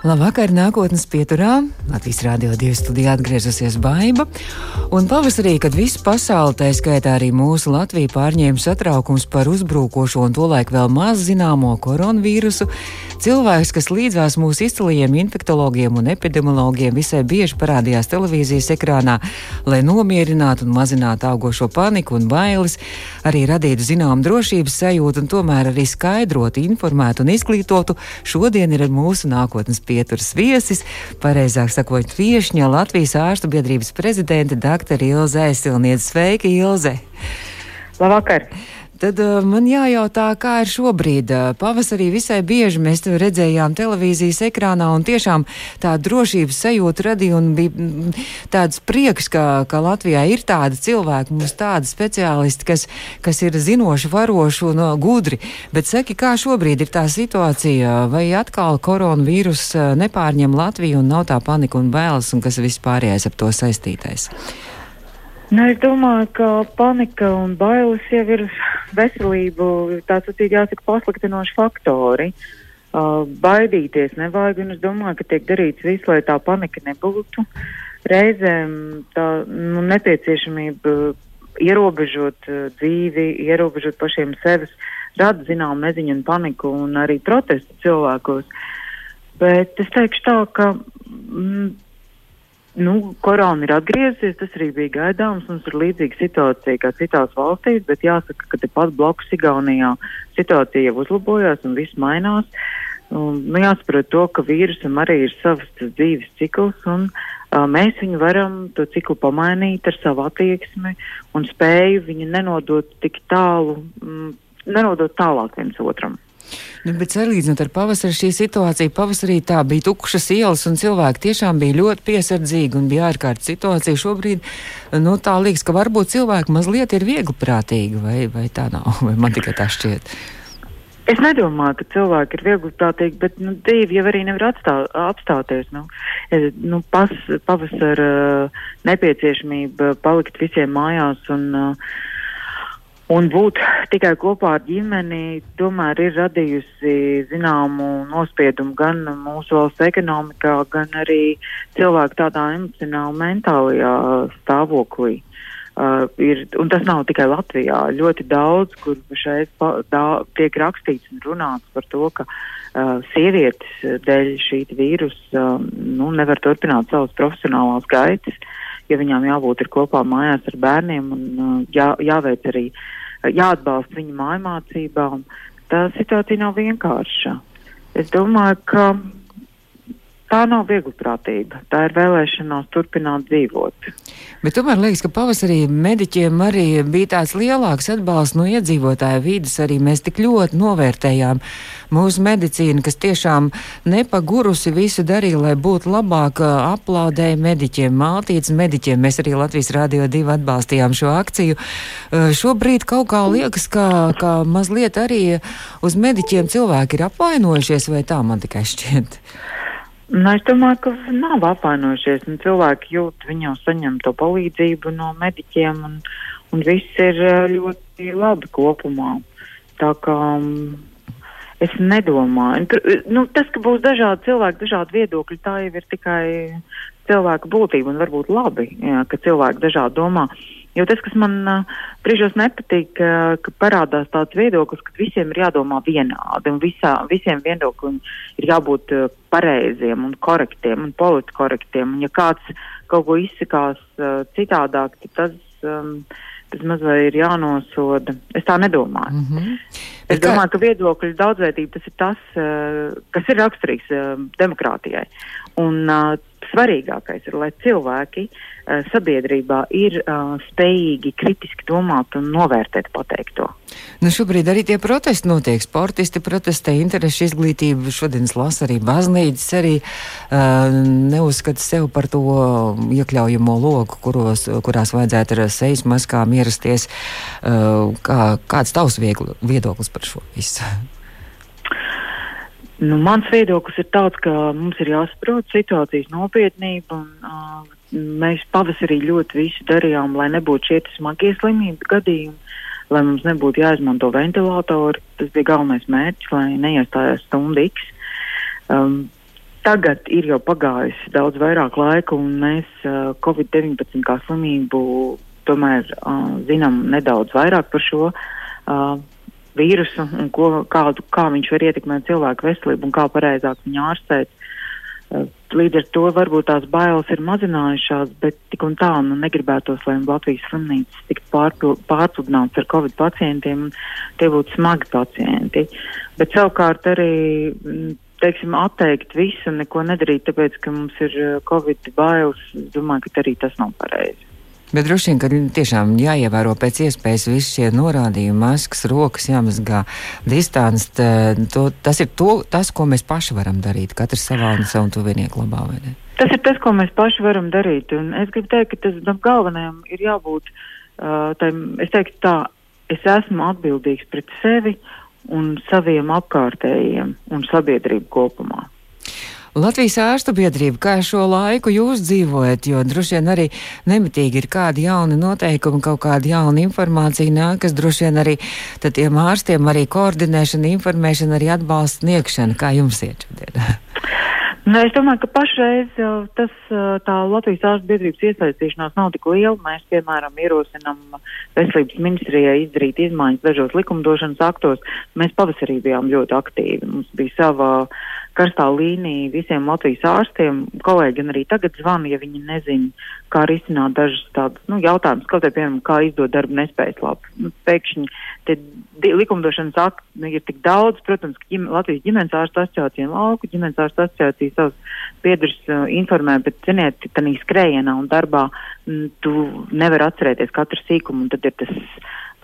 Labvakar, nākotnes pieturā. Latvijas Rādio 2 studijā atgriezusies Baiva. Un pavasarī, kad visu pasauli, tā skaitā arī mūsu Latviju, pārņēma satraukums par uzbrukošo un tolaik vēl maz zināmo koronavīrusu, cilvēks, kas līdzās mūsu izcilajiem infektologiem un epidemiologiem, visai bieži parādījās televīzijas ekrānā, lai nomierinātu un mazinātu augošo paniku un bailes, arī radītu zinām drošības sajūtu un tomēr arī skaidrotu, informētu un izglītotu, šodien ir mūsu nākotnes pieturas viesis, pareizāk sakot, viešņa Latvijas ārstu biedrības prezidente dr. Ilze Aizsilniece. Sveika, Ilze! Labvakar! Tad uh, man jājautā, kā ir šobrīd. Uh, pavasarī visai bieži mēs redzējām televīzijas ekrānā, un tiešām tā drošības sajūta radīja, un bija mm, tāds prieks, ka, ka Latvijā ir tādi cilvēki, mums tādi speciālisti, kas, kas ir zinoši, varoši un uh, gudri. Bet saki, kā šobrīd ir tā situācija, vai atkal koronavīrus nepārņem Latviju un nav tā panika un bailes, un kas vispārējais ap to saistītais? Nu, es domāju, ka panika un bailes jau ir veselību, tā sacīt, jāsaka, pasliktinoši faktori. Uh, baidīties nevajag, un es domāju, ka tiek darīts viss, lai tā panika nebūtu. Reizēm tā nu, nepieciešamība ierobežot uh, dzīvi, ierobežot pašiem sevis, rada zinām neziņu un paniku un arī protestu cilvēkos. Bet es teikšu tā, ka. Mm, Nu, korona ir atgriezusies, tas arī bija gaidāms. Mums ir līdzīga situācija kā citās valstīs, bet jāsaka, ka tepat blakus Igaunijā situācija jau uzlabojās un viss mainās. Un, nu, jāsaprot to, ka vīrusam arī ir savs dzīves cikls, un uh, mēs viņu varam to ciklu pamainīt ar savu attieksmi un spēju viņu nenodot tik tālu, mm, nenodot tālāk viens otram. Nu, bet salīdzinot ar pavasari, šī situācija pavasarī tā bija tukšas ielas un cilvēki tiešām bija ļoti piesardzīgi un bija ārkārtas situācija. Šobrīd nu, tā liekas, ka varbūt cilvēki mazliet ir viegli prātīgi vai, vai tā nav, vai man tikai tā šķiet. Es nedomāju, ka cilvēki ir viegli prātīgi, bet nu, divi jau arī nevar atstā, apstāties. Nu, nu, pas, pavasara nepieciešamība palikt visiem mājās un uh, Un būt tikai kopā ar ģimeni, tomēr ir radījusi zināmu nospiedumu gan mūsu valsts ekonomikā, gan arī cilvēku tādā emocionāli mentālajā stāvoklī. Uh, ir, un tas nav tikai Latvijā. Ļoti daudz, kur šeit pa, da, tiek rakstīts un runāts par to, ka uh, sievietes dēļ šī vīrusa uh, nu, nevar turpināt savas profesionālās gaitas, ja viņām jābūt ir kopā mājās ar bērniem un uh, jā, jāveic arī uh, jāatbalsta viņa mājmācībām. Tā situācija nav vienkārša. Es domāju, ka tā nav viegliprātība. Tā ir vēlēšanās turpināt dzīvot. Bet tomēr liekas, ka pavasarī mediķiem arī bija tāds lielāks atbalsts no iedzīvotāja vidas. Arī mēs tik ļoti novērtējām mūsu medicīnu, kas tiešām nepagurusi visu darīja, lai būtu labāk aplaudēja mediķiem, maltītas mediķiem. Mēs arī Latvijas Rādio 2 atbalstījām šo akciju. Šobrīd kaut kā liekas, ka, ka mazliet arī uz mediķiem cilvēki ir apvainojušies, vai tā man tikai šķiet. Nu, es domāju, ka nav apvainojušies. Cilvēki jūt, viņi jau saņem to palīdzību no mediķiem, un, un viss ir eh, ļoti labi kopumā. Tā kā um, es nedomāju. Tur, nu, tas, ka būs dažādi cilvēki, dažādi viedokļi, tā jau ir tikai cilvēka būtība un varbūt labi, jā, ka cilvēki dažādi domā. Uh, Jo tas, kas man uh, brīžos nepatīk, uh, ka parādās tāds viedoklis, ka visiem ir jādomā vienādi un visā, visiem viedokļiem ir jābūt uh, pareiziem un korektiem un politkorektiem. Un ja kāds kaut ko izsakās uh, citādāk, tad tas, um, tas mazliet ir jānosoda. Es tā nedomāju. Mm -hmm. Es kā... domāju, ka viedokļu daudzveidība tas ir tas, uh, kas ir raksturīgs uh, demokrātijai. Un uh, svarīgākais ir, lai cilvēki sabiedrībā ir spējīgi kritiski domāt un novērtēt pateikto. Nu, šobrīd arī tie protesti notiek. Sportisti protestē, interešu izglītība. Šodien es lasu arī baznīcas, arī uh, neuzskata sev par to iekļaujamo loku, kuros, kurās vajadzētu ar sejas maskām ierasties. Uh, kā, kāds tavs viegli, viedoklis par šo visu? Nu, mans viedoklis ir tāds, ka mums ir jāsaprot situācijas nopietnība un uh, mēs pavasarī ļoti visu darījām, lai nebūtu šie smagie slimību gadījumi, lai mums nebūtu jāizmanto ventilatori. Tas bija galvenais mērķis, lai neiestājās stundu X. Um, Tagad ir jau pagājis daudz vairāk laika, un mēs uh, Covid-19 kā slimību tomēr uh, zinām nedaudz vairāk par šo uh, vīrusu un ko, kādu, kā viņš var ietekmēt cilvēku veselību un kā pareizāk viņu ārstēt. Līdz ar to varbūt tās bailes ir mazinājušās, bet tik un tā nu, negribētos, lai Latvijas slimnīcas tiktu pārpludināts ar covid pacientiem, tie būtu smagi pacienti. Bet savukārt arī. M, teiksim, atteikt visu neko nedarīt, tāpēc, ka mums ir eh, covid bailes, es domāju, ka arī tas nav pareizi. Bet droši vien, ka tiešām jāievēro pēc iespējas visi šie norādījumi, maskas, rokas jāmazgā, distance. Tas ir to, tas, ko mēs paši varam darīt, katrs savā un savu tuvinieku labā. Tas ir tas, ko mēs paši varam darīt. Un es gribu teikt, ka tas galvenajam ir jābūt, uh, tam, es teiktu tā, es esmu atbildīgs pret sevi un saviem apkārtējiem un sabiedrību kopumā. Latvijas ārstu biedrība, kā šo laiku jūs dzīvojat, jo droši vien arī nemitīgi ir kādi jauni noteikumi, kaut kāda jauna informācija nāk, kas droši vien arī tiem ārstiem arī koordinēšana, informēšana, arī atbalsts sniegšana. Kā jums iet šodien? Nu, es domāju, ka pašreiz tas, tā Latvijas ārstu biedrības iesaistīšanās nav tik liela. Mēs, piemēram, ierosinām veselības ministrijai izdarīt izmaiņas dažos likumdošanas aktos. Mēs pavasarī bijām ļoti aktīvi. Mums bija sava karstā līnija visiem Latvijas ārstiem. Kolēģi arī tagad zvana, ja viņi nezina, kā risināt dažus tādus nu, jautājumus, kaut arī, piemēram, kā izdot darbu nespējas labi. Nu, pēkšņi tie likumdošanas akti nu, ir tik daudz, protams, ka ģim, Latvijas ģimenes ārstu asociācija un lauku ģimenes ārstu asociācija savus biedrus uh, informē, bet, ziniet, tādā skrējienā un darbā m, tu nevar atcerēties katru sīkumu, un tad ir tas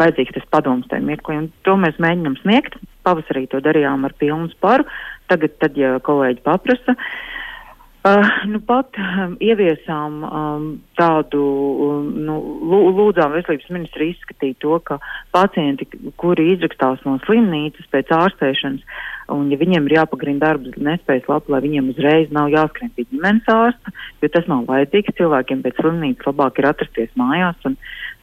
vajadzīgs tas padoms tajā mirklī. To mēs mēģinām sniegt. Pavasarī to darījām ar pilnu sparu. Tagad, tad, ja kolēģi paprasa, uh, nu pat um, ieviesām um, tādu, um, nu, lūdzām veselības ministru izskatīt to, ka pacienti, kuri izrakstās no slimnīcas pēc ārstēšanas, un ja viņiem ir jāpagrina darbs nespējas labi, lai viņiem uzreiz nav jāskrien pie ģimenes ārsta, jo tas nav vajadzīgs cilvēkiem pēc slimnīcas labāk ir atrasties mājās. Un,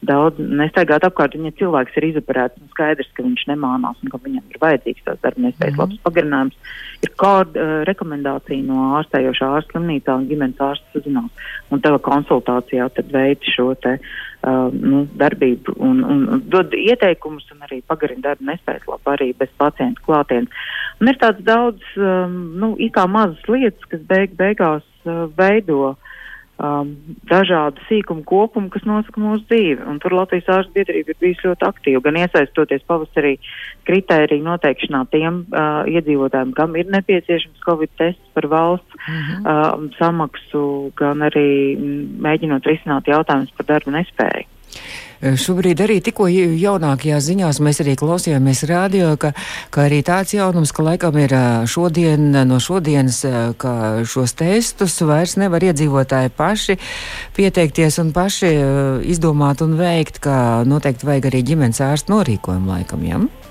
daudz nestaigāt apkārt. Viņa cilvēks ir izoperēts un skaidrs, ka viņš nemānās un ka viņam ir vajadzīgs tās darba nespējas mm -hmm. labs pagarinājums. Ir kāda uh, rekomendācija no ārstējošā ārsta slimnīcā un ģimenes ārsta sazinās un teva konsultācijā tad veids šo te uh, nu, darbību un, un, un dod ieteikumus un arī pagarina darba nespējas labi arī bez pacientu klātienes. Un ir tāds daudz, um, nu, it kā mazas lietas, kas beig beigās uh, veido uh, um, dažādu sīkumu kopumu, kas nosaka mūsu dzīvi. Un tur Latvijas ārstu biedrība ir bijusi ļoti aktīva, gan iesaistoties pavasarī kritēriju noteikšanā tiem uh, iedzīvotājiem, kam ir nepieciešams Covid tests par valsts mm -hmm. uh, samaksu, gan arī mēģinot risināt jautājumus par darba nespēju. Šobrīd arī tikko jaunākajās ziņās mēs arī klausījāmies rādio, ka, ka arī tāds jaunums, ka laikam ir šodien, no šodienas, ka šos testus vairs nevar iedzīvotāji paši pieteikties un paši izdomāt un veikt, ka noteikti vajag arī ģimenes ārstu norīkojumu laikam, jā? Ja?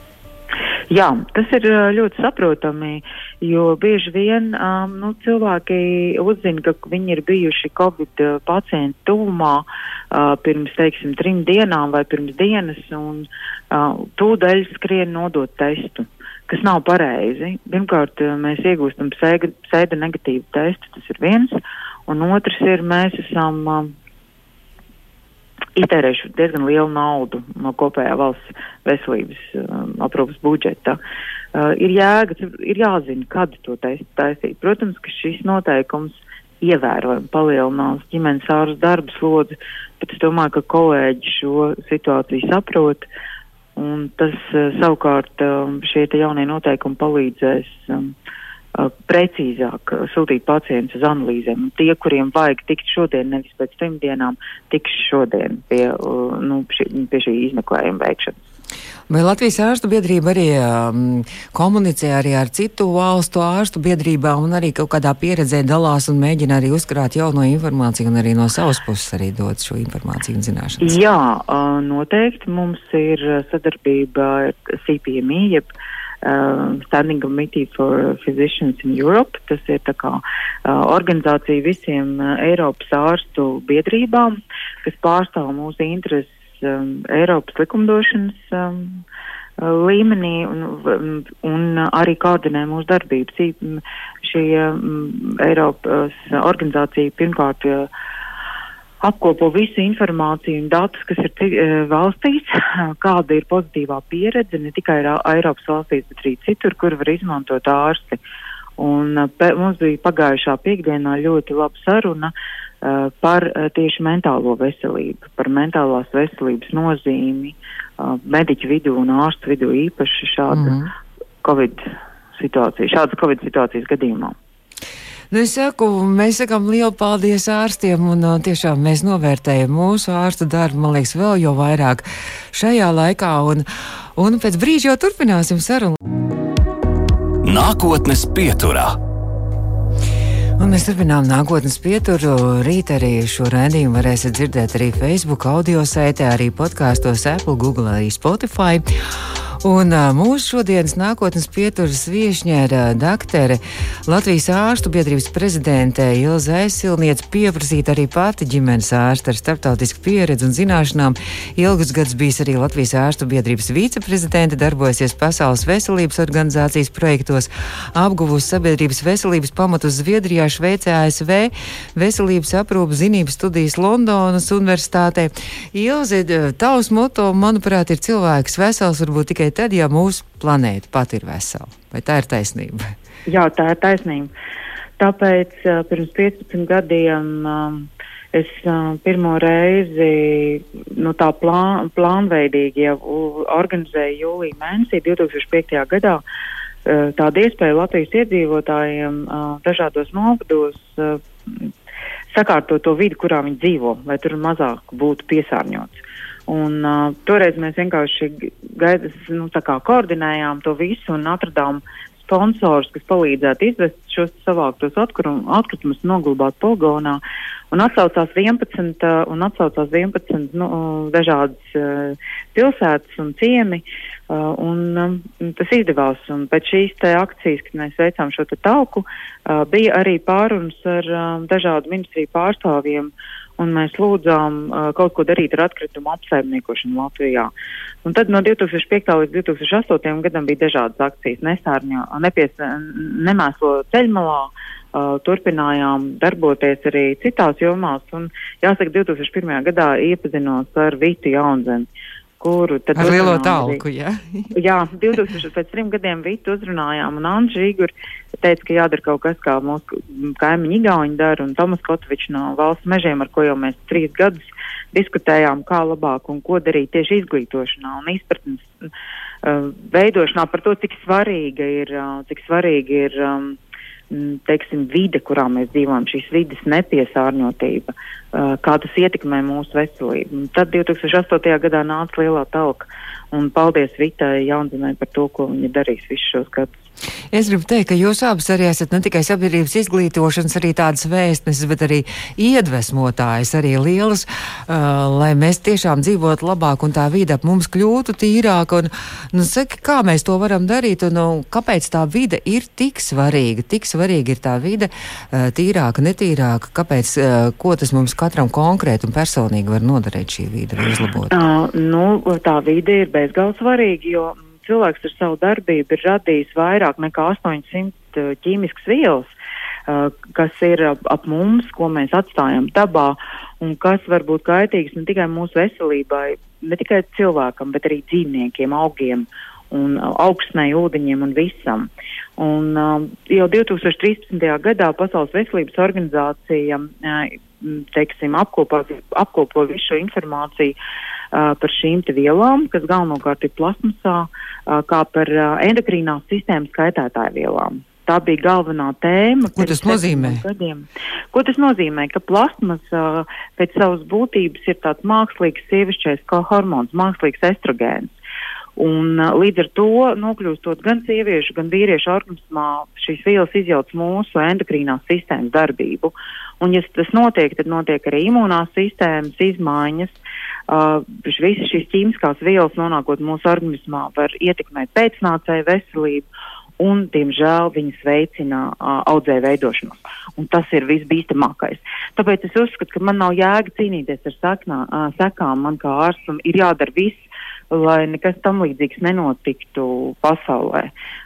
Jā, tas ir ļoti saprotami, jo bieži vien um, nu, cilvēki uzzina, ka viņi ir bijuši Covid pacientu tuvumā uh, pirms, teiksim, trim dienām vai pirms dienas, un uh, tūdaļ skrien nodot testu, kas nav pareizi. Pirmkārt, mēs iegūstam sēga negatīvu testu, tas ir viens, un otrs ir, mēs esam. Uh, iztērējuši diezgan lielu naudu no kopējā valsts veselības um, aprūpas budžeta. Uh, ir jēga, ir jāzina, kad to taisīt. Protams, ka šis noteikums ievērojami palielinās ģimenes ārstu darba slodzi, bet es domāju, ka kolēģi šo situāciju saprot. Un tas uh, savukārt um, šie jaunie noteikumi palīdzēs um, Uh, precīzāk sūtīt pacientus uz analīzēm. Tie, kuriem vajag tikt šodien, nevis pēc trim dienām, tiks šodien pie, uh, nu, šī, pie šī izmeklējuma veikšanas. Vai Latvijas ārstu biedrība arī um, komunicē arī ar citu valstu ārstu biedrībām un arī kaut kādā pieredzē dalās un mēģina arī uzkrāt jauno informāciju un arī no savas puses arī dot šo informāciju un zināšanas? Jā, noteikti mums ir sadarbība ar CPMI, jeb uh, Standing Committee for Physicians in Europe. Tas ir tā kā uh, organizācija visiem uh, Eiropas ārstu biedrībām, kas pārstāv mūsu intereses um, Eiropas likumdošanas um, līmenī un, un arī koordinē mūsu darbības. Šī um, Eiropas organizācija pirmkārt uh, apkopo visu informāciju un datus, kas ir uh, valstīs, kāda ir pozitīvā pieredze ne tikai Eiropas valstīs, bet arī citur, kur var izmantot ārsti. Un uh, pe, mums bija pagājušā piekdienā ļoti laba saruna par uh, tieši mentālo veselību, par mentālās veselības nozīmi uh, mediķu vidū un ārstu vidū īpaši šāda mm -hmm. Covid situācija, šādas Covid situācijas gadījumā. Nu, es saku, mēs sakām lielu paldies ārstiem, un tiešām mēs novērtējam mūsu ārstu darbu, man liekas, vēl jau vairāk šajā laikā, un, un pēc brīža jau turpināsim sarunu. Nākotnes pieturā. Un mēs turpinām nākotnes pieturu. Rīt arī šo redzējumu varēsiet dzirdēt arī Facebook, audio saitē, arī podkāstos Apple, Google, arī Spotify. Un mūsu šodienas nākotnes pieturas viesņā ir daktere Latvijas ārstu biedrības prezidente Ilza Aizsilniec pieprasīt arī pati ģimenes ārsta ar starptautisku pieredzi un zināšanām. Ilgus gadus bijis arī Latvijas ārstu biedrības viceprezidente, darbojasies Pasaules veselības organizācijas projektos, apguvusi sabiedrības veselības pamatus Zviedrijā, Šveicē, ASV, veselības aprūpas zinības studijas Londonas universitātē. Ilze, tavs moto, manuprāt, ir cilvēks vesels, varbūt tikai tad, ja mūsu planēta pat ir vesela. Vai tā ir taisnība? Jā, tā ir taisnība. Tāpēc uh, pirms 15 gadiem um, es uh, pirmo reizi nu, tā plān, plānveidīgi jau organizēju jūlijā mēnesī 2005. gadā uh, tādu iespēju Latvijas iedzīvotājiem uh, dažādos novados sakārtot to vidi, kurā viņi dzīvo, lai tur mazāk būtu piesārņots. Un, uh, toreiz mēs vienkārši gaidas, nu, koordinējām to visu un atradām sponsors, kas palīdzētu izvest šos savāktos atkritumus, noglabāt poligonā. Un atsaucās 11, uh, un atsaucās 11 nu, dažādas uh, pilsētas un ciemi, uh, un um, tas izdevās. Un pēc šīs akcijas, kad mēs veicām šo te talku, uh, bija arī pārunas ar um, dažādu ministriju pārstāvjiem. Uh, un mēs lūdzām uh, kaut ko darīt ar atkritumu apsaimniekošanu Latvijā. Un tad no 2005. līdz 2008. gadam bija dažādas akcijas, nesārņo, nepies, nemēslo ceļmalā. Uh, turpinājām darboties arī citās jomās, un jāsaka, 2001. gadā iepazinos ar Vītu Jaunzemi, kuru tad ar lielo talku, jā. jā, 2000 pēc trim gadiem Vītu uzrunājām, un Anži Igur teica, ka jādara kaut kas, kā mūsu kaimiņi Igauņi dara, un Tomas Kotovičs no valsts mežiem, ar ko jau mēs trīs gadus diskutējām, kā labāk un ko darīt tieši izglītošanā un izpratnes uh, veidošanā par to, cik svarīga ir, uh, cik svarīga ir um, teiksim, vide, kurā mēs dzīvojam, šīs vidas nepiesārņotība, uh, kā tas ietekmē mūsu veselību. Tad 2008. gadā nāca lielā talka, un paldies Vitai Jaunzemē par to, ko viņa darīs visus šos gadus. Es gribu teikt, ka jūs abas arī esat ne tikai sabiedrības izglītošanas, arī tādas vēstneses, bet arī iedvesmotājas, arī lielas, uh, lai mēs tiešām dzīvotu labāk un tā vide ap mums kļūtu tīrāka. Un, nu, saki, kā mēs to varam darīt un nu, kāpēc tā vide ir tik svarīga? Tik svarīga ir tā vide, uh, tīrāka, netīrāka, kāpēc, uh, ko tas mums katram konkrēti un personīgi var noderēt šī vide uzlabot? Uh, nu, tā vide ir bezgalīgi svarīga, jo cilvēks ar savu darbību ir radījis vairāk nekā 800 uh, ķīmiskas vielas, uh, kas ir ap, mums, ko mēs atstājam dabā, un kas var būt kaitīgs ne tikai mūsu veselībai, ne tikai cilvēkam, bet arī dzīvniekiem, augiem un uh, augsnē, ūdeņiem un visam. Un, uh, jau 2013. gadā Pasaules veselības organizācija uh, teiksim, apkopo, apkopo visu šo informāciju uh, par šīm vielām, kas galvenokārt ir plasmasā, uh, kā par uh, endokrīnās sistēmas kaitētāju vielām. Tā bija galvenā tēma. Ko tas nozīmē? Gadiem. Ko tas nozīmē? Ka plasmas uh, pēc savas būtības ir tāds mākslīgs sievišķais hormons, mākslīgs estrogēns. Un, uh, līdz ar to nokļūstot gan sieviešu, gan vīriešu organismā, šīs vielas izjauc mūsu endokrīnās sistēmas darbību. Un, ja tas notiek, tad notiek arī imunās sistēmas izmaiņas. Uh, visas šīs ķīmiskās vielas nonākot mūsu organismā var ietekmēt pēcnācēju veselību un, diemžēl, viņas veicina uh, audzēju veidošanos. Un tas ir visbīstamākais. Tāpēc es uzskatu, ka man nav jēga cīnīties ar saknā, uh, sekām. Man kā ārstam ir jādara viss, lai nekas tam līdzīgs nenotiktu pasaulē,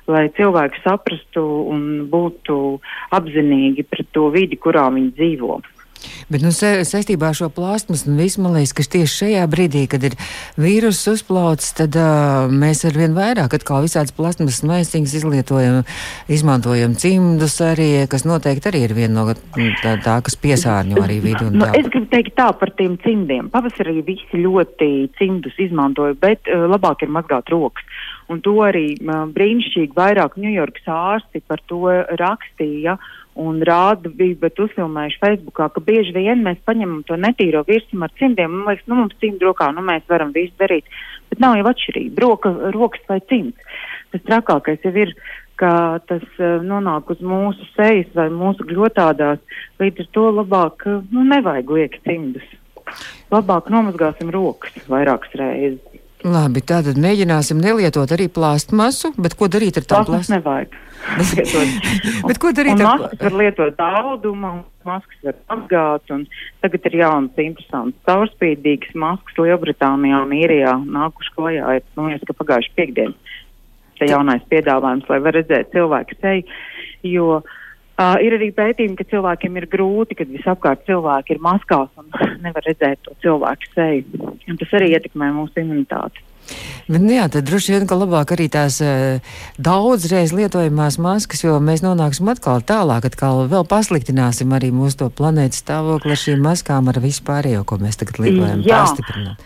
lai cilvēki saprastu un būtu apzinīgi pret to vidi, kurā viņi dzīvo. Bet nu, sa saistībā ar šo plāsmas un visu, man liekas, ka tieši šajā brīdī, kad ir vīrus uzplaucis, tad uh, mēs ar vien vairāk atkal visādas plāsmas maisiņas izlietojam, izmantojam cimdus arī, kas noteikti arī ir viena no tā, tā kas piesārņo arī vidu. Nu, es gribu teikt tā par tiem cimdiem. Pavasarī visi ļoti cimdus izmantoja, bet uh, labāk ir mazgāt rokas. Un to arī brīnišķīgi vairāk Ņujorkas ārsti par to rakstīja un rāda, bija, uzfilmējuši Facebookā, ka bieži vien mēs paņemam to netīro virsmu ar cimdiem, un liekas, nu mums cimdi rokā, nu mēs varam visu darīt, bet nav jau atšķirība, roka, rokas vai cimds. Tas trakākais jau ir, ka tas uh, nonāk uz mūsu sejas vai mūsu gļotādās, līdz ar to labāk, nu nevajag liekt cimdus. Labāk nomazgāsim rokas vairākas reizes. Labi, tātad mēģināsim nelietot arī plāstmasu, bet ko darīt ar tām plāstmasām? Nevajag. bet ko darīt ar maskas? Var lietot audumu, maskas var apgāt, un tagad ir jaunas interesantas caurspīdīgas maskas Lielbritānijā un Īrijā nākuši klajā, ir, nu, es, ka pagājuši piekdien. Te jaunais piedāvājums, lai var redzēt cilvēku seju, jo Uh, ir arī pētījumi, ka cilvēkiem ir grūti, kad visapkārt cilvēki ir maskās un nevar redzēt to cilvēku seju. Un tas arī ietekmē mūsu imunitāti. Bet, nu jā, tad droši vien, ka labāk arī tās uh, daudzreiz lietojamās maskas, jo mēs nonāksim atkal tālāk, atkal vēl pasliktināsim arī mūsu to planētas stāvokli ar šīm maskām, ar vispārējo, ko mēs tagad lietojam, pastiprināt.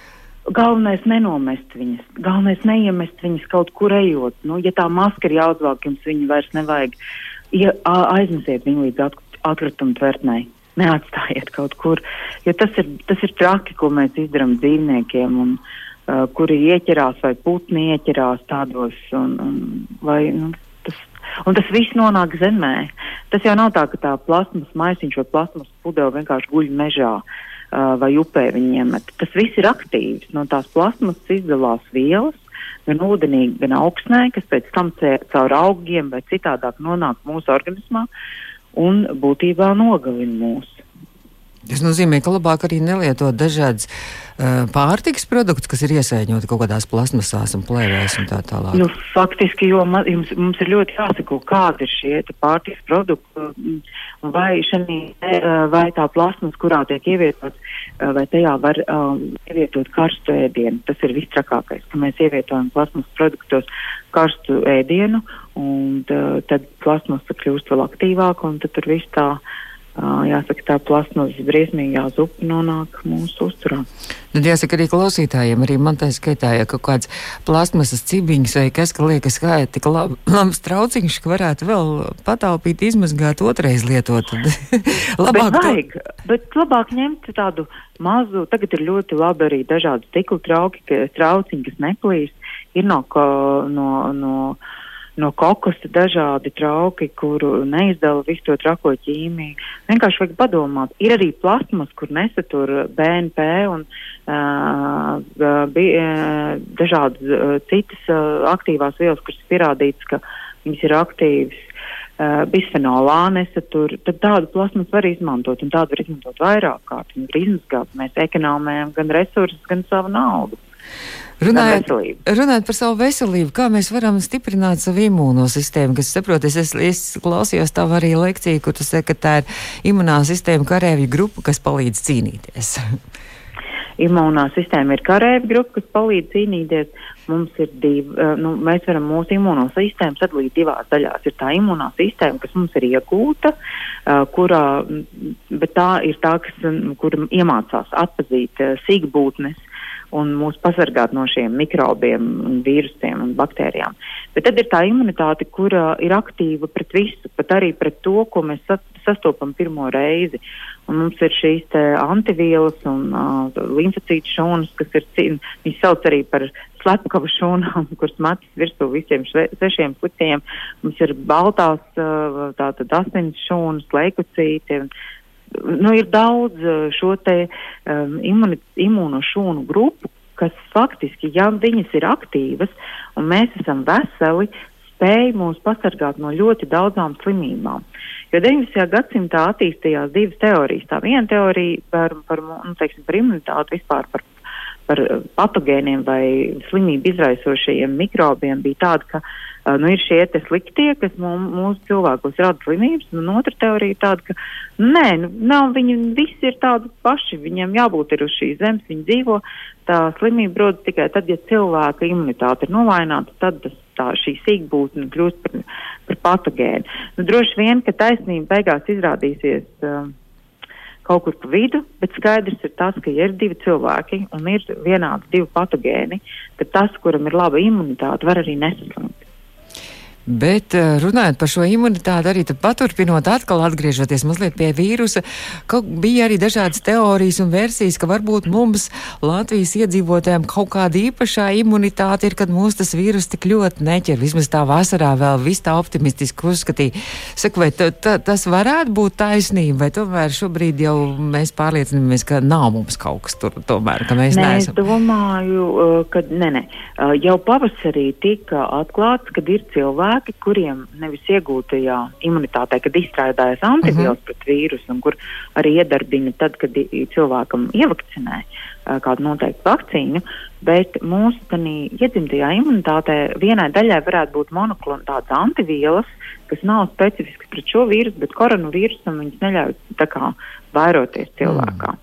Galvenais nenomest viņas, galvenais neiemest viņas kaut kur ejot. Nu, ja tā maska ir jāuzvelk, jums viņu vairs nevajag. Uh, ja, aizmesiet viņu līdz at, atkrituma tvertnei. Neatstājiet kaut kur, jo tas ir, tas ir traki, ko mēs izdarām dzīvniekiem, un, uh, kuri ieķerās vai putni ieķerās tādos, un, un, vai, nu, tas, un tas viss nonāk zemē. Tas jau nav tā, ka tā plasmas maisiņš vai plasmas pudele vienkārši guļ mežā uh, vai upē viņiem. Tas viss ir aktīvs. No tās plasmas izdalās vielas, gan ūdenī, gan augsnē, kas pēc tam caur augiem vai citādāk nonāk mūsu organismā un būtībā nogalina mūs. Tas nozīmē, ka labāk arī nelietot dažādas uh, pārtikas produktus, kas ir iesaiņoti kaut kādās plasmasās un plēvēs un tā tālāk. Nu, faktiski, jo ma, jums, mums ir ļoti jāsako, kādi ir šie pārtikas produkti, vai, šani, vai tā plasmas, kurā tiek ievietots, vai tajā var um, ievietot karstu ēdienu. Tas ir vistrakākais, ka mēs ievietojam plasmas produktos karstu ēdienu, un tad plasmasa kļūst vēl aktīvāka, un tad tur viss tā jāsaka, tā plasmasas briesmīgā zupa nonāk mūsu uzturā. Tad jāsaka arī klausītājiem, arī man tā skaitā, ja kaut kāds plasmasas cibiņš vai kas, ka liekas, kā ir tik lab, labs trauciņš, ka varētu vēl pataupīt, izmazgāt otrais lietot. labāk bet vajag, to... bet labāk ņemt tādu mazu, tagad ir ļoti labi arī dažādi stikla trauki, trauciņi, kas neplīst, ir no, no, no no kokosa dažādi trauki, kuru neizdala visu to trako ķīmiju. Vienkārši vajag padomāt. Ir arī plasmas, kur nesatur BNP un uh, bi, uh, dažādas uh, citas uh, aktīvās vielas, kuras ir pierādīts, ka viņas ir aktīvas. Uh, bisfenolā nesatur, tad tādu plasmu var izmantot, un tādu var izmantot vairāk kārt. Viņi var izmazgāt, mēs ekonomējam gan resursus, gan savu naudu. Runājot, runājot par savu veselību, kā mēs varam stiprināt savu imūno sistēmu, kas saprot, es, es, klausījos tavu arī lekciju, kur tu saki, ka tā ir imunā sistēma karēvju grupa, kas palīdz cīnīties. Imunā sistēma ir karēvju grupa, kas palīdz cīnīties. Mums ir divi, eh, nu, mēs varam mūsu imunā sistēmu sadalīt divās daļās. Ir tā imunā sistēma, kas mums ir iegūta, uh, kurā, bet tā ir tā, kas, kur iemācās atpazīt uh, sīkbūtnes un mūs pasargāt no šiem mikrobiem, vīrusiem un baktērijām. Bet tad ir tā imunitāte, kura ir aktīva pret visu, pat arī pret to, ko mēs sastopam pirmo reizi. Un mums ir šīs antivielas un uh, limfocītu šūnas, kas ir, viņas sauc arī par slepkava šūnām, kuras matas virsū visiem šve, sešiem puķiem. Mums ir baltās, uh, tātad asins šūnas, leikucīti. Nu, ir daudz uh, šo te um, imuni, imūno šūnu grupu, kas faktiski, ja viņas ir aktīvas un mēs esam veseli, spēj mūs pasargāt no ļoti daudzām slimībām. Jo 19. gadsimtā attīstījās divas teorijas. Tā viena teorija par, par, nu, teiksim, par imunitāti vispār par par patogēniem vai slimību izraisošajiem mikrobiem bija tāda, ka uh, nu, ir šie sliktie, kas mūs, mūsu cilvēkos rada slimības, un otra teorija tāda, ka nē, nu, nav, viņi visi ir tādi paši, viņiem jābūt ir uz šīs zemes, viņi dzīvo, tā slimība rodas tikai tad, ja cilvēka imunitāte ir novājināta, tad tas, tā, šī sīkbūtne kļūst par, par patogēnu. Nu, droši vien, ka taisnība beigās izrādīsies. Uh, kaut kur pa vidu, bet skaidrs ir tas, ka ja ir divi cilvēki un ir vienādi divi patogēni, tad tas, kuram ir laba imunitāte, var arī nesaslimt. Bet eh, runājot par šo imunitāti, arī paturpinot, atkal atgriežoties mazliet pie vīrusa, bija arī dažādas teorijas un versijas, ka varbūt mums, Latvijas iedzīvotājiem, kaut kāda īpašā imunitāte ir, kad mūs tas vīrus tik ļoti neķer. Vismaz tā vasarā vēl viss tā optimistiski uzskatīja. Saku, vai tas varētu būt taisnība, vai tomēr šobrīd jau mēs pārliecinamies, ka nav mums kaut kas tur tomēr, ka mēs nē, neesam? Es domāju, uh, ka nē, nē. Uh, jau pavasarī tika atklāts, ka ir cilvēki, cilvēki, kuriem nevis iegūtajā imunitātē, kad izstrādājas antivielas uh mhm. -huh. pret vīrusu, un kur arī iedarbina tad, kad cilvēkam ievakcinē kādu noteiktu vakcīnu, bet mūsu iedzimtajā imunitātē vienai daļai varētu būt monoklonāts antivielas, kas nav specifisks pret šo vīrusu, bet koronavīrusam viņas neļauj kā vairoties cilvēkā. Mm.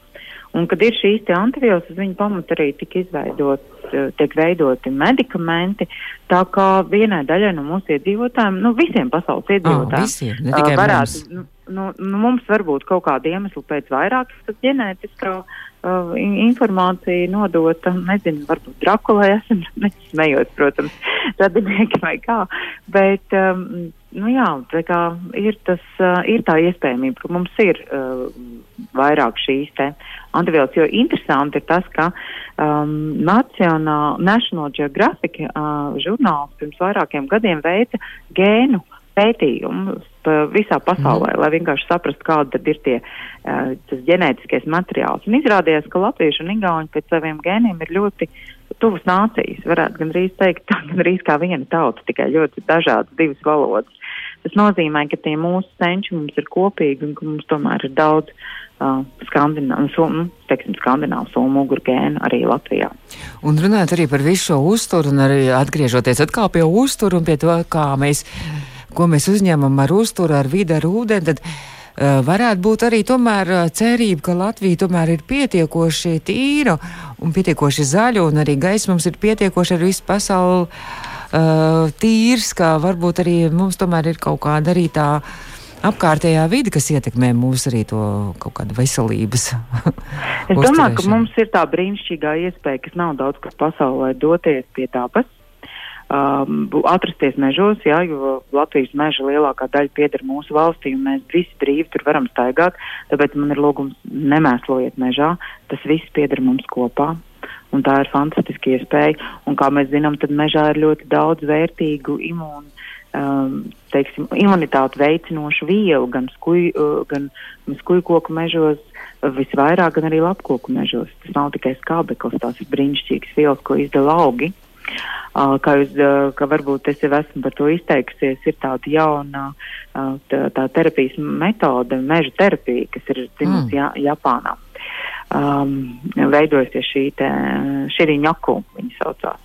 Un, kad ir šīs antivielas, uz viņu pamata arī tika izveidots tiek veidoti medikamenti, tā kā vienai daļai no mūsu iedzīvotājiem, nu visiem pasaules iedzīvotājiem, oh, visiem, varētu, mums. Nu, nu, nu, mums varbūt kaut kāda iemesla pēc vairāk ģenētiskā uh, informācija nodota, nezinu, varbūt Drakulē esam, nesmējot, protams, radinieki vai kā, bet, um, nu jā, tā kā ir tas, uh, ir tā iespējamība, ka mums ir uh, vairāk šīs te antivielas, jo interesanti ir tas, ka um, National, National Geographic uh, žurnāls pirms vairākiem gadiem veica gēnu pētījumus visā pasaulē, mm. lai vienkārši saprastu, kāda tad ir tie uh, tas ģenētiskais materiāls. Un izrādījās, ka latvieši un igauņi pēc saviem gēniem ir ļoti tuvas nācijas. Varētu gandrīz teikt, tā gandrīz kā viena tauta, tikai ļoti dažādas divas valodas. Tas nozīmē, ka tie mūsu senči mums ir kopīgi un ka mums tomēr ir daudz uh, nu, skandināvu somu mugurgēnu arī Latvijā. Un runājot arī par visu šo uzturu un arī atgriežoties atkal pie uzturu un pie to, kā mēs, ko mēs uzņemam ar uzturu, ar vidi, ar ūdeni, tad uh, varētu būt arī tomēr uh, cerība, ka Latvija tomēr ir pietiekoši tīra un pietiekoši zaļa un arī gaisa mums ir pietiekoši ar visu pasauli uh, tīrs, ka varbūt arī mums tomēr ir kaut kāda arī tā apkārtējā vide, kas ietekmē mūsu arī to kaut kādu veselības. es domāju, ka mums ir tā brīnišķīgā iespēja, kas nav daudz kur pasaulē doties pie tāpas. Um, atrasties mežos, jā, jo Latvijas meža lielākā daļa pieder mūsu valstī, un mēs visi brīvi tur varam staigāt. Tāpēc man ir lūgums nemēslojiet mežā, tas viss pieder mums kopā. Un tā ir fantastiska iespēja. Un, kā mēs zinām, tad mežā ir ļoti daudz vērtīgu imūnu um, teiksim, imunitāti veicinošu vielu gan, skuj, uh, gan skuju koku mežos, visvairāk, gan arī lapkoku mežos. Tas nav tikai skābeklis, tās ir brīnišķīgas vielas, ko izdala augi. Uh, kā jūs, uh, kā varbūt es jau esmu par to izteikusies, ir tāda jauna uh, tā, tā terapijas metode, meža terapija, kas ir dzimusi mm. Jā, Japānā. Um, veidojusies šī te, širiņaku, viņa saucās.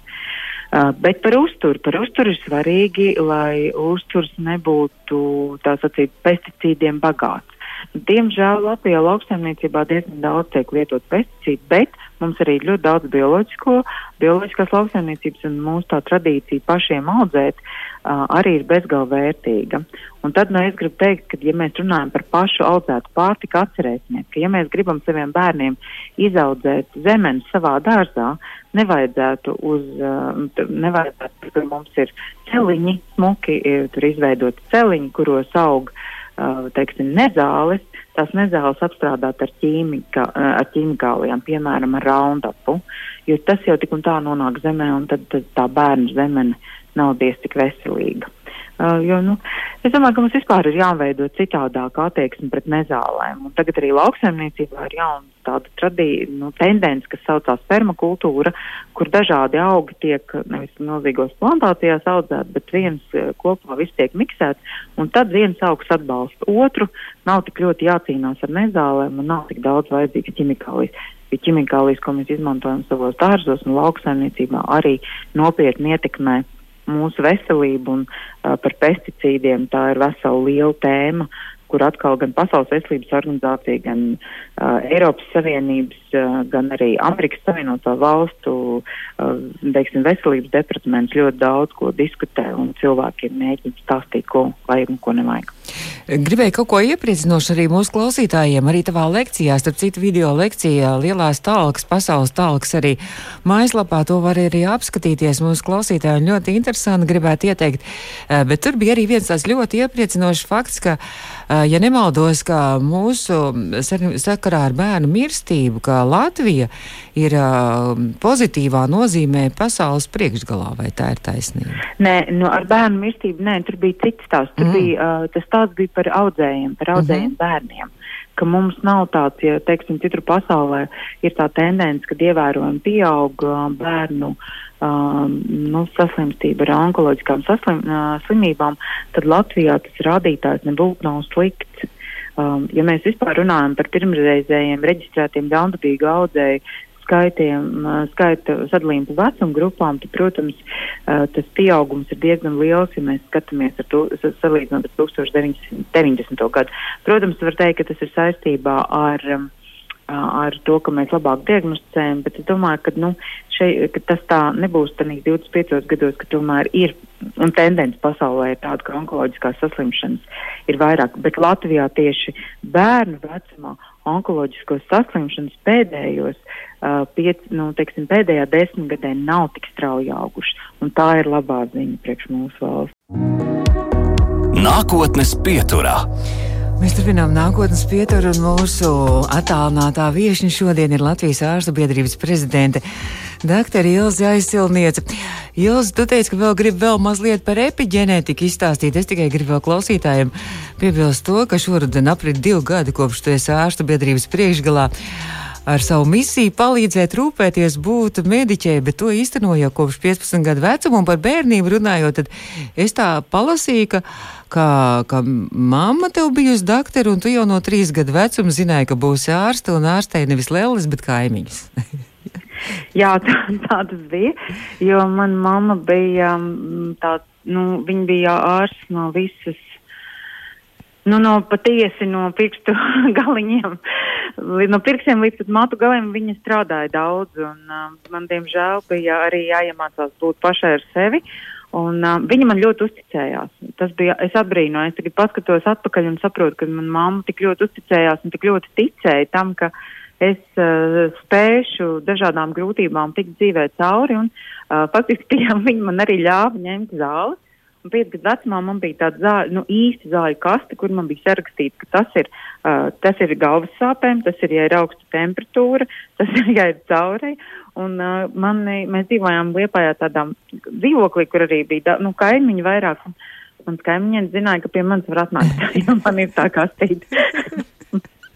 Uh, bet par uzturu. Par uzturu ir svarīgi, lai uzturs nebūtu tā sacīt pesticīdiem bagāts. Diemžēl Latvijā lauksaimniecībā diezgan daudz tiek lietot pesticīdu, bet mums arī ir ļoti daudz bioloģisko, bioloģiskās lauksaimniecības un mūsu tā tradīcija pašiem audzēt uh, arī ir bezgalva vērtīga. Un tad nu, es gribu teikt, ka, ja mēs runājam par pašu audzētu pārtiku, atcerēsimies, ka, ja mēs gribam saviem bērniem izaudzēt zemeni savā dārzā, nevajadzētu uz, uh, nevajadzētu, ka mums ir celiņi, smuki, tur izveidoti celiņi, kuros aug uh, teiksim, nezāles, tās nezāles apstrādāt ar, ķīmika, ar ķīmikālijām, piemēram, ar raundapu, jo tas jau tik un tā nonāk zemē, un tad, tad tā bērnu zemene nav diez tik veselīga. Uh, jo, nu, es domāju, ka mums vispār ir jāveido citādāka attieksme pret nezālēm. Un tagad arī lauksaimniecībā ir jauna tāda tradī, nu, tendence, kas saucās permakultūra, kur dažādi augi tiek nevis milzīgos plantācijās audzēti, bet viens kopā viss tiek miksēts, un tad viens augs atbalsta otru, nav tik ļoti jācīnās ar nezālēm un nav tik daudz vajadzīgas ķimikālijas. Jo ķimikālijas, ko mēs izmantojam savos dārzos un lauksaimniecībā, arī nopietni ietekmē mūsu veselību un uh, par pesticīdiem. Tā ir vesela liela tēma, kur atkal gan Pasaules veselības organizācija, gan uh, Eiropas Savienības, gan arī Amerikas Savienoto valstu uh, teiksim, veselības departaments ļoti daudz ko diskutē un cilvēkiem mēģina stāstīt, ko vajag un ko nevajag. Gribēju kaut ko iepriecinošu arī mūsu klausītājiem, arī tavā lekcijā, starp citu video lekcijā, lielās talkas, pasaules talkas arī mājaslapā, to var arī apskatīties mūsu klausītājiem. Ļoti interesanti gribētu ieteikt, eh, bet tur bija arī viens tāds ļoti iepriecinošs fakts, ka, eh, ja nemaldos, ka mūsu sakarā ar bērnu mirstību, ka Latvija ir eh, pozitīvā nozīmē pasaules priekšgalā, vai tā ir taisnība? Nē, nu, ar bērnu mirstību, nē, tur bija cits tās. Tur mm. bija, uh, tas stāsts bija par audzējiem, par audzējiem uh mhm. -huh. bērniem. Ka mums nav tāds, ja teiksim, citur pasaulē ir tā tendence, ka ievērojami pieaug bērnu uh, nu, saslimstība ar onkoloģiskām saslim, uh, slimībām, tad Latvijā tas rādītājs nebūtu nav slikts. Um, ja mēs vispār runājam par pirmreizējiem reģistrētiem ļaundabīgu audzēju skaitiem, skaita sadalījumu pa vecuma grupām, tad, protams, tas pieaugums ir diezgan liels, ja mēs skatāmies ar to, salīdzinot ar 1990. gadu. Protams, var teikt, ka tas ir saistībā ar ar to, ka mēs labāk diagnosticējam, bet es domāju, ka, nu, šeit, ka tas tā nebūs tanī 25 gados, ka tomēr ir, un tendence pasaulē ir tāda, ka onkoloģiskās saslimšanas ir vairāk, bet Latvijā tieši bērnu vecumā onkoloģiskos saslimšanas pēdējos, uh, piec, nu, teiksim, pēdējā desmitgadē nav tik strauji auguši, un tā ir labā ziņa priekš mūsu valsts. Nākotnes pieturā. Mēs turpinām nākotnes pieturu, un mūsu attālinātā viesiņa šodien ir Latvijas ārstu biedrības prezidente Dr. Ilze aizsilniece. Ilze, tu teici, ka vēl gribi vēl mazliet par epigenētiku izstāstīt. Es tikai gribu vēl klausītājiem piebilst to, ka šoruden aprit divi gadi kopš tu esi ārstu biedrības priekšgalā ar savu misiju palīdzēt rūpēties būt mediķei, bet to īstenoja jau kopš 15 gadu vecuma. Un par bērnību runājot, tad es tā palasīju, ka, ka, ka mamma tev bijusi doktora, un tu jau no trīs gadu vecuma zināji, ka būsi ārste un ārstei nevis lēlis, bet kaimiņas. Jā, tā, tā tas bija, jo man mamma bija mm, tā, nu, viņa bija ārsts no visas nu, no patiesi no pirkstu galiņiem, no pirkstiem līdz pat matu galiem viņa strādāja daudz, un uh, man, diemžēl, bija arī jāiemācās būt pašai ar sevi. Un, uh, viņa man ļoti uzticējās. Tas bija, es atbrīnoju, es tagad paskatos atpakaļ un saprotu, ka man mamma tik ļoti uzticējās un tik ļoti ticēja tam, ka es uh, spēšu dažādām grūtībām tikt dzīvē cauri. Un, uh, faktiski viņa man arī ļāva ņemt zāli. Un piecu gadu vecumā man bija tāda zāļu, nu, īsta zāļu kaste, kur man bija sarakstīts, ka tas ir, uh, tas ir galvas sāpēm, tas ir, ja ir augsta temperatūra, tas ir, ja ir caurei. Un uh, mani, mēs dzīvojām Liepājā tādā dzīvoklī, kur arī bija, da, nu, kaimiņi vairāk. Un, un kaimiņiem zināja, ka pie manis var atnākt, jo man ir tā kastīte.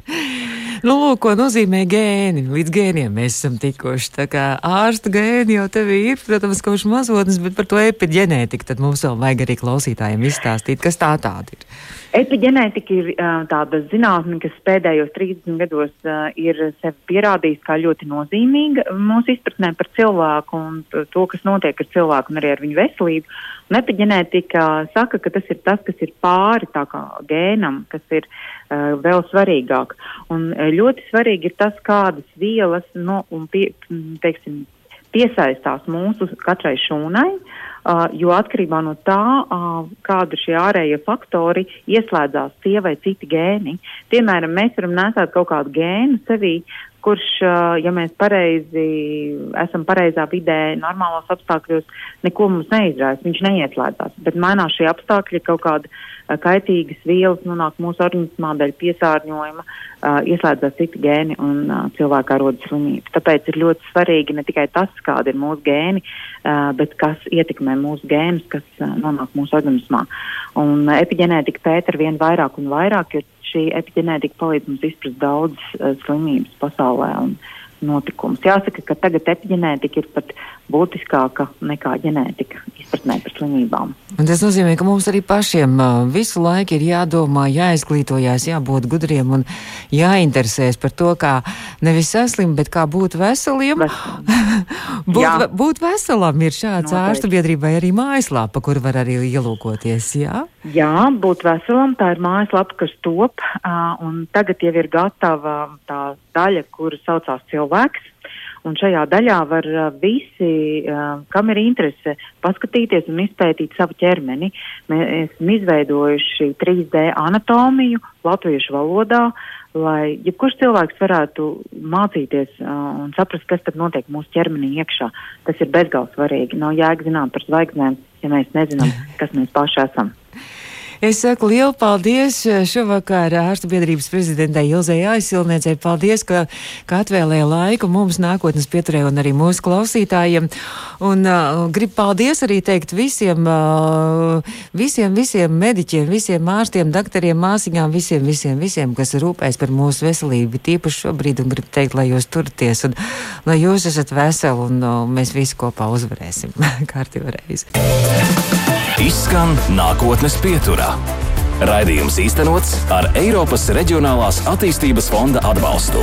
Nu, lūk, ko nozīmē gēni. Līdz gēniem mēs esam tikuši. Tā kā ārsta gēni jau tev ir, protams, kaut kas mazotnes, bet par to epigenētiku tad mums vēl vajag arī klausītājiem izstāstīt, kas tā tāda ir. Epigenētika ir uh, tāda zinātne, kas pēdējos 30 gados uh, ir sevi pierādījusi kā ļoti nozīmīga mūsu izpratnē par cilvēku un to, kas notiek ar cilvēku un arī ar viņu veselību. Un epigenētika saka, ka tas ir tas, kas ir pāri tā kā gēnam, kas ir uh, vēl svarīgāk. Un uh, ļoti svarīgi ir tas, kādas vielas no, un pie, teiksim, piesaistās mūsu katrai šūnai. Uh, jo atkarībā no tā, kāda šie ārējie faktori ieslēdzās tie vai citi gēni. Piemēram, mēs varam nesāt kaut kādu gēnu sevī, kurš, ja mēs pareizi esam pareizā vidē, normālos apstākļos, neko mums neizraisa, viņš neieslēdzās. Bet mainās šie apstākļi, kaut kāda kaitīgas vielas nonāk mūsu organismā dēļ piesārņojuma, ieslēdzās citi gēni un cilvēkā rodas slimības. Tāpēc ir ļoti svarīgi ne tikai tas, kāda ir mūsu gēni, bet kas ietekmē mūsu gēnus, kas nonāk mūsu organismā. Un epigenētika pēta ar vien vairāk un vairāk, jo šī epigenētika palīdz mums izprast daudzas slimības pasaulē un notikumus. Jāsaka, ka tagad epigenētika ir pat būtiskāka nekā ģenētika izpratnē par slimībām. Un tas nozīmē, ka mums arī pašiem visu laiku ir jādomā, jāizglītojās, jābūt gudriem un jāinteresēs par to, kā nevis saslimt, bet kā būt veseliem. būt, Jā. būt veselam ir šāds Noteikti. ārstu biedrībai arī mājaslapa, kur var arī ielūkoties. Jā, Jā būt veselam, tā ir mājaslapa, kas top, un tagad jau ir gatava tā daļa, kuru saucās cilvēks. Un šajā daļā var uh, visi, uh, kam ir interese, paskatīties un izpētīt savu ķermeni. Mēs esam izveidojuši 3D anatomiju latviešu valodā, lai jebkurš cilvēks varētu mācīties uh, un saprast, kas tad notiek mūsu ķermenī iekšā. Tas ir bezgalīgi svarīgi. Nav jēga zināt par zvaigznēm, ja mēs nezinām, kas mēs paši esam. Es saku lielu paldies eh, šovakar ārstu biedrības prezidentei Ilzei Aizsilniecei. Paldies, ka, ka atvēlēja laiku mums nākotnes pieturē un arī mūsu klausītājiem. Un uh, gribu paldies arī teikt visiem, uh, visiem, visiem mediķiem, visiem ārstiem, daktariem, māsiņām, visiem, visiem, visiem, kas rūpēs par mūsu veselību. Tīpaši šobrīd un gribu teikt, lai jūs turties un lai jūs esat veseli un uh, mēs visi kopā uzvarēsim kārtību reizi. Izskan nākotnes pieturā. Raidījums īstenots ar Eiropas Reģionālās attīstības fonda atbalstu.